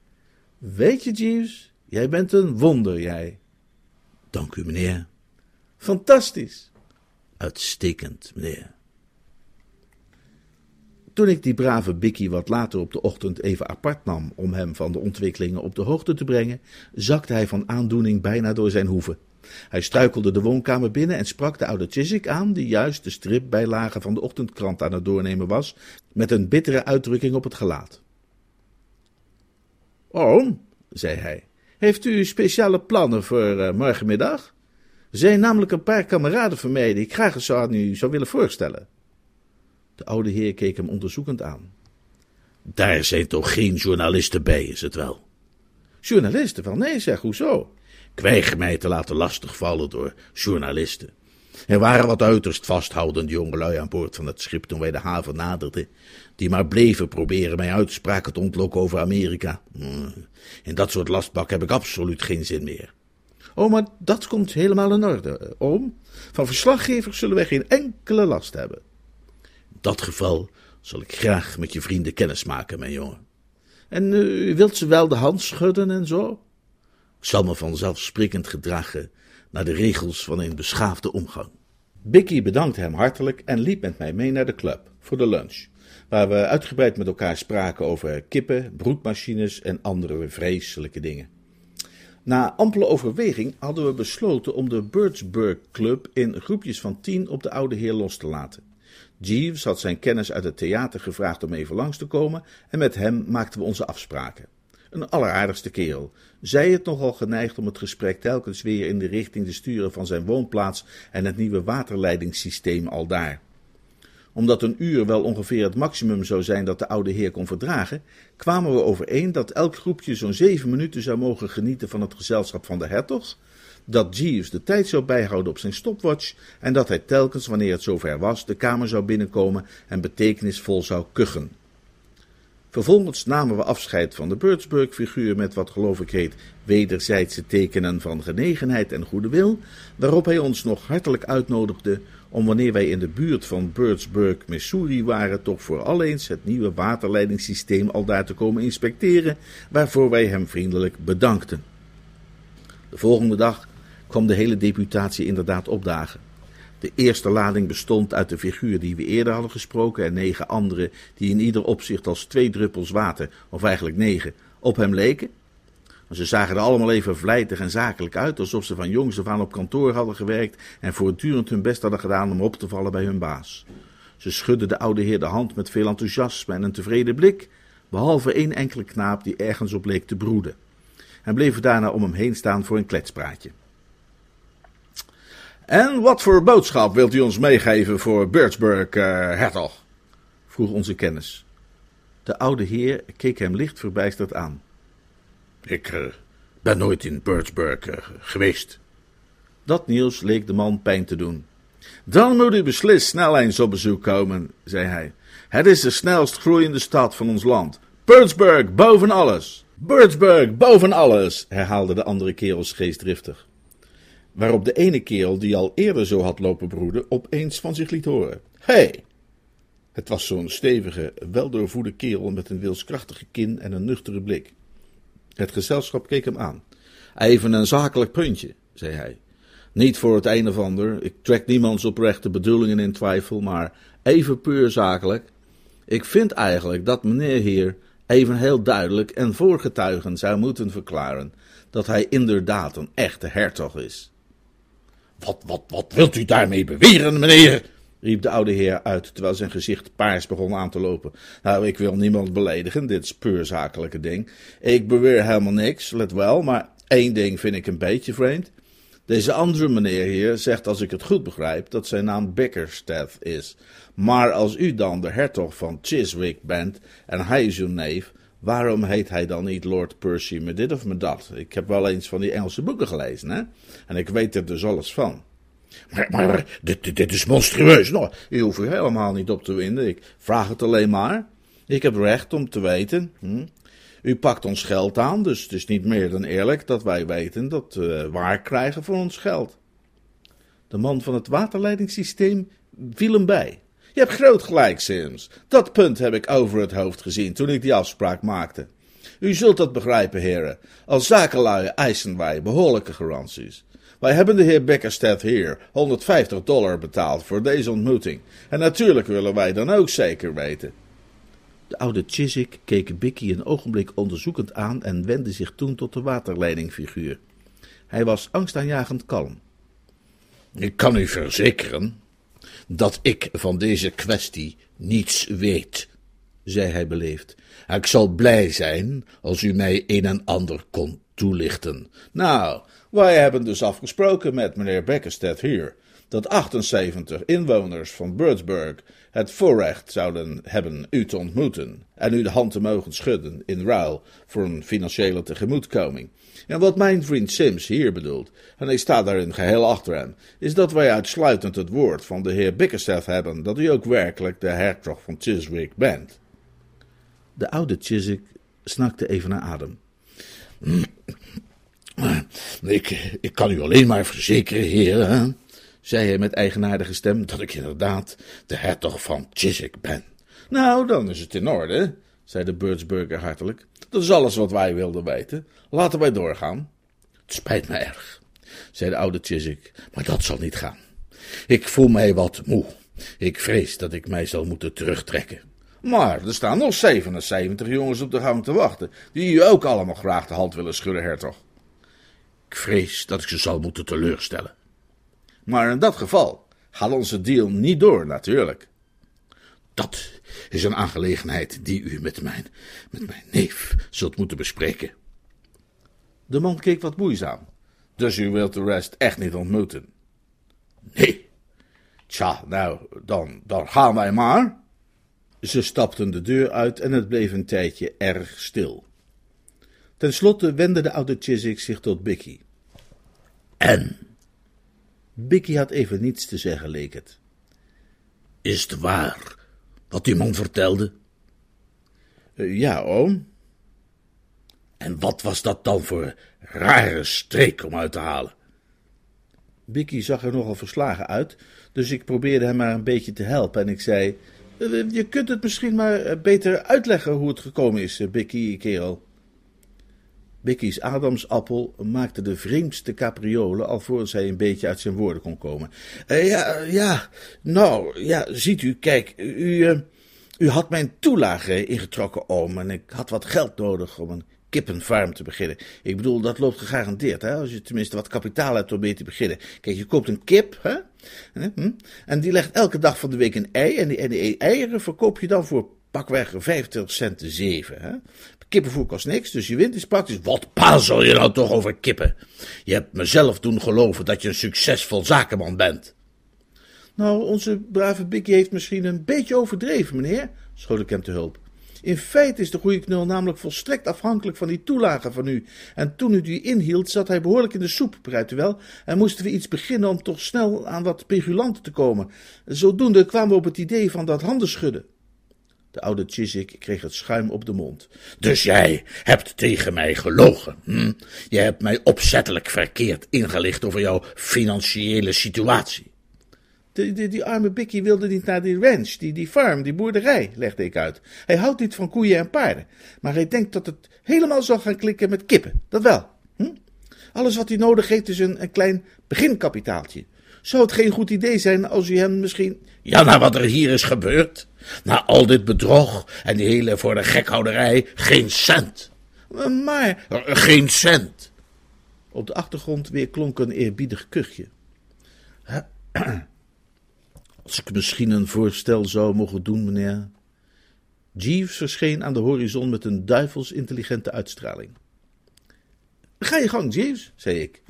Weet je, Jeeves, jij bent een wonder, jij. Dank u, meneer. Fantastisch. Uitstekend, meneer. Toen ik die brave Bicky wat later op de ochtend even apart nam om hem van de ontwikkelingen op de hoogte te brengen, zakte hij van aandoening bijna door zijn hoeven. Hij struikelde de woonkamer binnen en sprak de oude Chiswick aan, die juist de stripbijlage van de ochtendkrant aan het doornemen was, met een bittere uitdrukking op het gelaat. Oom, zei hij, heeft u speciale plannen voor uh, morgenmiddag? Er zijn namelijk een paar kameraden van mij die ik graag eens aan u zou willen voorstellen. De oude heer keek hem onderzoekend aan. Daar zijn toch geen journalisten bij, is het wel? Journalisten? Wel nee, zeg, hoezo? Ik weiger mij te laten lastigvallen door journalisten. Er waren wat uiterst vasthoudende jongelui aan boord van het schip toen wij de haven naderden, die maar bleven proberen mij uitspraken te ontlokken over Amerika. Hmm, in dat soort lastbak heb ik absoluut geen zin meer. Oh, maar dat komt helemaal in orde, eh, oom. Van verslaggevers zullen wij geen enkele last hebben. In dat geval zal ik graag met je vrienden kennis maken, mijn jongen. En uh, u wilt ze wel de hand schudden en zo? Ik zal me vanzelfsprekend gedragen naar de regels van een beschaafde omgang. Bicky bedankte hem hartelijk en liep met mij mee naar de club voor de lunch, waar we uitgebreid met elkaar spraken over kippen, broedmachines en andere vreselijke dingen. Na ampele overweging hadden we besloten om de Birdsburg Club in groepjes van tien op de oude heer los te laten. Jeeves had zijn kennis uit het theater gevraagd om even langs te komen en met hem maakten we onze afspraken. Een alleraardigste kerel. Zij het nogal geneigd om het gesprek telkens weer in de richting te sturen van zijn woonplaats en het nieuwe waterleidingssysteem al daar. Omdat een uur wel ongeveer het maximum zou zijn dat de oude heer kon verdragen, kwamen we overeen dat elk groepje zo'n zeven minuten zou mogen genieten van het gezelschap van de hertog, dat Jeeves de tijd zou bijhouden op zijn stopwatch en dat hij telkens, wanneer het zover was, de kamer zou binnenkomen en betekenisvol zou kuchen. Vervolgens namen we afscheid van de Birdsburg-figuur met wat geloof ik heet wederzijdse tekenen van genegenheid en goede wil, waarop hij ons nog hartelijk uitnodigde om wanneer wij in de buurt van Birdsburg, Missouri waren, toch vooral eens het nieuwe waterleidingssysteem al daar te komen inspecteren, waarvoor wij hem vriendelijk bedankten. De volgende dag kwam de hele deputatie inderdaad opdagen. De eerste lading bestond uit de figuur die we eerder hadden gesproken en negen andere die in ieder opzicht als twee druppels water, of eigenlijk negen, op hem leken. Ze zagen er allemaal even vlijtig en zakelijk uit, alsof ze van jongs af aan op kantoor hadden gewerkt en voortdurend hun best hadden gedaan om op te vallen bij hun baas. Ze schudden de oude heer de hand met veel enthousiasme en een tevreden blik, behalve één enkele knaap die ergens op leek te broeden, en bleven daarna om hem heen staan voor een kletspraatje. En wat voor boodschap wilt u ons meegeven voor Birdsburg, uh, hertog? vroeg onze kennis. De oude heer keek hem licht verbijsterd aan. Ik uh, ben nooit in Birdsburg uh, geweest. Dat nieuws leek de man pijn te doen. Dan moet u beslist snel eens op bezoek komen, zei hij. Het is de snelst groeiende stad van ons land. Birdsburg boven alles. Birdsburg boven alles, herhaalde de andere kerels geestdriftig waarop de ene kerel, die al eerder zo had lopen broeden, opeens van zich liet horen. Hé! Hey! Het was zo'n stevige, weldoorvoede kerel met een wilskrachtige kin en een nuchtere blik. Het gezelschap keek hem aan. Even een zakelijk puntje, zei hij. Niet voor het een of ander, ik trek niemands oprechte bedoelingen in twijfel, maar even puur zakelijk. Ik vind eigenlijk dat meneer hier even heel duidelijk en voor getuigen zou moeten verklaren dat hij inderdaad een echte hertog is. Wat, wat, wat wilt u daarmee beweren, meneer? Riep de oude heer uit, terwijl zijn gezicht paars begon aan te lopen. Nou, ik wil niemand beledigen, dit is puur zakelijke ding. Ik beweer helemaal niks, let wel, maar één ding vind ik een beetje vreemd. Deze andere meneer hier zegt, als ik het goed begrijp, dat zijn naam Bickersteth is. Maar als u dan de hertog van Chiswick bent en hij is uw neef, Waarom heet hij dan niet Lord Percy me dit of me dat? Ik heb wel eens van die Engelse boeken gelezen, hè? En ik weet er dus alles van. Maar, maar dit, dit is monstrueus. Nou, u hoeft er helemaal niet op te winden. Ik vraag het alleen maar. Ik heb recht om te weten. Hm? U pakt ons geld aan, dus het is niet meer dan eerlijk dat wij weten dat we waar krijgen voor ons geld. De man van het waterleidingssysteem viel hem bij. Je hebt groot gelijk, Sims. Dat punt heb ik over het hoofd gezien toen ik die afspraak maakte. U zult dat begrijpen, heren. Als zakenlui eisen wij behoorlijke garanties. Wij hebben de heer Beckerstedt hier 150 dollar betaald voor deze ontmoeting. En natuurlijk willen wij dan ook zeker weten. De oude Chiswick keek Bicky een ogenblik onderzoekend aan en wendde zich toen tot de waterleidingfiguur. Hij was angstaanjagend kalm. Ik kan u verzekeren dat ik van deze kwestie niets weet, zei hij beleefd. Ik zal blij zijn als u mij een en ander kon toelichten. Nou, wij hebben dus afgesproken met meneer Beckerstedt hier dat 78 inwoners van Birdsburg het voorrecht zouden hebben u te ontmoeten en u de hand te mogen schudden in ruil voor een financiële tegemoetkoming. En wat mijn vriend Sims hier bedoelt, en ik sta daarin geheel achter hem, is dat wij uitsluitend het woord van de heer Bickerstaff hebben dat u ook werkelijk de hertog van Chiswick bent. De oude Chiswick snakte even naar adem. Ik, kan u alleen maar verzekeren, heer, zei hij met eigenaardige stem, dat ik inderdaad de hertog van Chiswick ben. Nou, dan is het in orde, zei de Birdsburger hartelijk. Dat is alles wat wij wilden weten. Laten wij doorgaan. Het spijt me erg, zei de oude Chiswick, maar dat zal niet gaan. Ik voel mij wat moe. Ik vrees dat ik mij zal moeten terugtrekken. Maar er staan nog 77 jongens op de gang te wachten, die u ook allemaal graag de hand willen schudden, hertog. Ik vrees dat ik ze zal moeten teleurstellen. Maar in dat geval gaat onze deal niet door, natuurlijk. Dat is een aangelegenheid die u met mijn, met mijn neef zult moeten bespreken. De man keek wat moeizaam. Dus u wilt de rest echt niet ontmoeten? Nee. Tja, nou, dan, dan gaan wij maar. Ze stapten de deur uit en het bleef een tijdje erg stil. Ten slotte wendde de oude Chiswick zich tot Bicky. En? Bicky had even niets te zeggen, leek het. Is het waar wat die man vertelde? Uh, ja, oom. En wat was dat dan voor rare streek om uit te halen? Bicky zag er nogal verslagen uit, dus ik probeerde hem maar een beetje te helpen en ik zei... Eh, je kunt het misschien maar eh, beter uitleggen hoe het gekomen is, Bicky, kerel. Bicky's Adamsappel maakte de vreemdste capriolen alvorens hij een beetje uit zijn woorden kon komen. Uh, ja, ja, nou, ja, ziet u, kijk, u, uh, u had mijn toelage ingetrokken, oom, en ik had wat geld nodig om een kippenfarm te beginnen. Ik bedoel, dat loopt gegarandeerd, hè, als je tenminste wat kapitaal hebt om mee te beginnen. Kijk, je koopt een kip, hè, hm, en die legt elke dag van de week een ei, en die, en die eieren verkoop je dan voor pakweg 25 cent de zeven, hè. Kippenvoer kost niks, dus je wint is praktisch. Wat pazel je nou toch over kippen? Je hebt mezelf doen geloven dat je een succesvol zakenman bent. Nou, onze brave Bikkie heeft misschien een beetje overdreven, meneer, schoot ik hem te hulp. In feite is de goede knul namelijk volstrekt afhankelijk van die toelage van u. En toen u die inhield, zat hij behoorlijk in de soep, begrijpt u wel? En moesten we iets beginnen om toch snel aan wat pegulanten te komen. Zodoende kwamen we op het idee van dat handen schudden. De oude Chiswick kreeg het schuim op de mond. Dus jij hebt tegen mij gelogen. Hm? Je hebt mij opzettelijk verkeerd ingelicht over jouw financiële situatie. De, de, die arme Bikkie wilde niet naar die ranch, die, die farm, die boerderij, legde ik uit. Hij houdt niet van koeien en paarden, maar hij denkt dat het helemaal zal gaan klikken met kippen. Dat wel. Hm? Alles wat hij nodig heeft is een, een klein beginkapitaaltje. Zou het geen goed idee zijn als u hem misschien... Ja, na wat er hier is gebeurd. Na al dit bedrog en die hele voor de gekhouderij, geen cent. Maar... Geen cent. Op de achtergrond weer klonk een eerbiedig kuchje. Als ik misschien een voorstel zou mogen doen, meneer. Jeeves verscheen aan de horizon met een duivels intelligente uitstraling. Ga je gang, Jeeves, zei ik.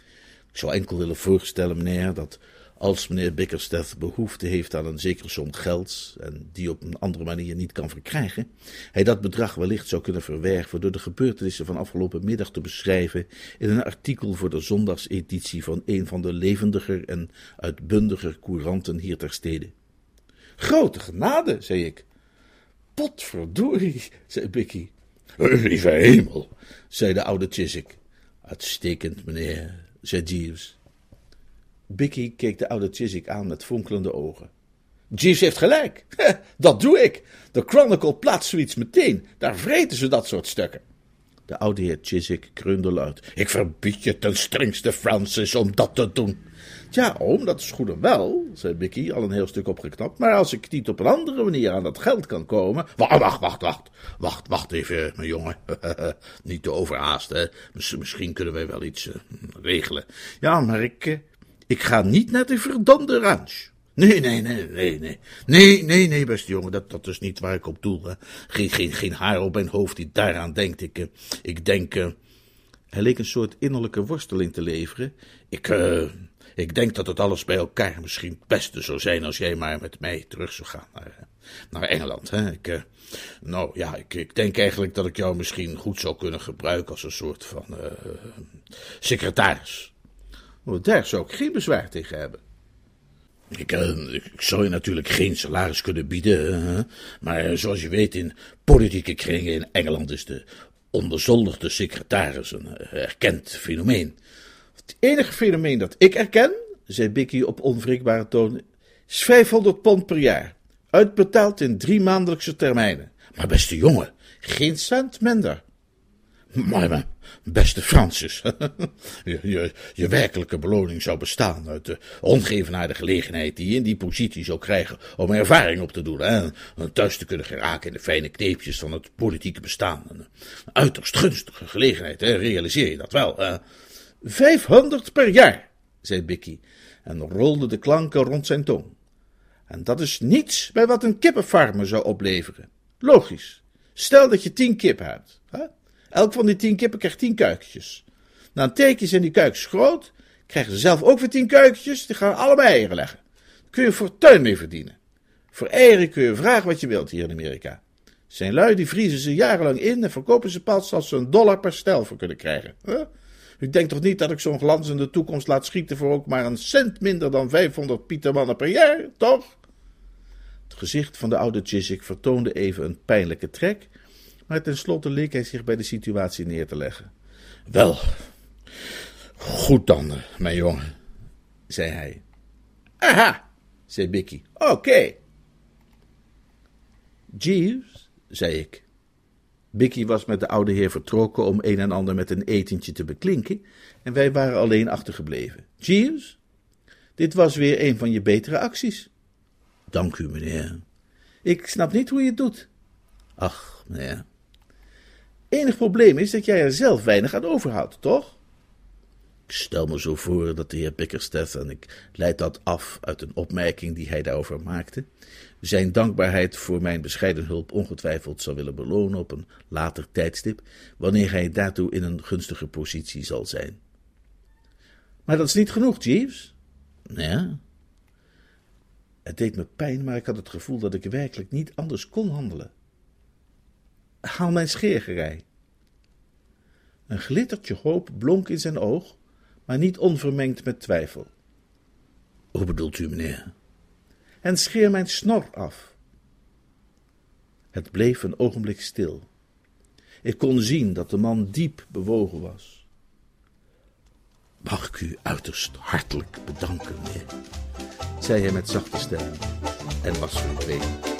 Ik zou enkel willen voorstellen, meneer, dat Als meneer Bickersteth behoefte heeft aan een zekere som gelds en die op een andere manier niet kan verkrijgen, hij dat bedrag wellicht zou kunnen verwerven door de gebeurtenissen van afgelopen middag te beschrijven in een artikel voor de zondagseditie van een van de levendiger en uitbundiger couranten hier ter stede. Grote genade, zei ik. Potverdorie, zei Bicky. Lieve hemel, zei de oude Chiswick. Uitstekend, meneer, zei Jeeves. Bicky keek de oude Chiswick aan met fonkelende ogen. Jeeves heeft gelijk. dat doe ik. De Chronicle plaatst zoiets meteen. Daar vreten ze dat soort stukken. De oude heer Chiswick kreunde luid. Ik verbied je ten strengste, Francis, om dat te doen. Ja, oom, dat is goed en wel, zei Bicky, al een heel stuk opgeknapt. Maar als ik niet op een andere manier aan dat geld kan komen. Wacht, wacht, wacht, wacht. Wacht, even, mijn jongen. niet te overhaasten. Misschien kunnen wij wel iets uh, regelen. Ja, maar ik, uh, ik ga niet naar de verdomde ranch. Nee, nee, nee, nee, nee. Nee, nee, nee, beste jongen, dat, dat is niet waar ik op doel. Geen, geen, geen haar op mijn hoofd die daaraan denkt. Ik, uh, ik denk. Hij leek een soort innerlijke worsteling te leveren. Ik, ik denk dat het alles bij elkaar misschien het beste zou zijn als jij maar met mij terug zou gaan naar, naar Engeland. Hè? Ik, nou ja, ik, ik, denk eigenlijk dat ik jou misschien goed zou kunnen gebruiken als een soort van secretaris. Daar zou ik geen bezwaar tegen hebben. Ik, uh, ik, zou je natuurlijk geen salaris kunnen bieden, maar zoals je weet in politieke kringen in Engeland is de onderzoldigde secretaris een erkend fenomeen. Het enige fenomeen dat ik erken, zei Bicky op onwrikbare toon, is 500 pond per jaar. Uitbetaald in drie maandelijkse termijnen. Maar beste jongen, geen cent minder. Maar, maar beste Francis, je, je, je, werkelijke beloning zou bestaan uit de ongevenaarde gelegenheid die je in die positie zou krijgen om ervaring op te doen en thuis te kunnen geraken in de fijne kneepjes van het politieke bestaan. Een uiterst gunstige gelegenheid, hè? realiseer je dat wel? Vijfhonderd per jaar, zei Bicky en rolde de klanken rond zijn tong. En dat is niets bij wat een kippenfarmer zou opleveren. Logisch. Stel dat je tien kippen hebt. Hè? Elk van die tien kippen krijgt tien kuikentjes. Na een tijdje zijn die kuikens groot, krijgen ze zelf ook weer tien kuikentjes, die gaan allemaal eieren leggen. Daar kun je een fortuin mee verdienen. Voor eieren kun je vragen wat je wilt hier in Amerika. Zijn lui die vriezen ze jarenlang in en verkopen ze pas als ze een dollar per stel voor kunnen krijgen. U denkt toch niet dat ik zo'n glanzende toekomst laat schieten voor ook maar een cent minder dan 500 pietermannen per jaar, toch? Het gezicht van de oude Chiswick vertoonde even een pijnlijke trek, maar tenslotte leek hij zich bij de situatie neer te leggen. Wel, goed dan, mijn jongen, zei hij. Aha, zei Bicky. Oké. Okay. Jeeves, zei ik. Bicky was met de oude heer vertrokken om een en ander met een etentje te beklinken, en wij waren alleen achtergebleven. Jeeves, dit was weer een van je betere acties. Dank u, meneer. Ik snap niet hoe je het doet. Ach, meneer. Enig probleem is dat jij er zelf weinig aan overhoudt, toch? Ik stel me zo voor dat de heer Bickersteth, en ik leid dat af uit een opmerking die hij daarover maakte, zijn dankbaarheid voor mijn bescheiden hulp ongetwijfeld zal willen belonen op een later tijdstip, wanneer hij daartoe in een gunstige positie zal zijn. Maar dat is niet genoeg, Jeeves. Ja. Het deed me pijn, maar ik had het gevoel dat ik werkelijk niet anders kon handelen. Haal mijn scheergerei. Een glittertje hoop blonk in zijn oog, maar niet onvermengd met twijfel. Hoe bedoelt u, meneer? En scheer mijn snor af. Het bleef een ogenblik stil. Ik kon zien dat de man diep bewogen was. Mag ik u uiterst hartelijk bedanken, meneer? zei hij met zachte stem en was verdwenen.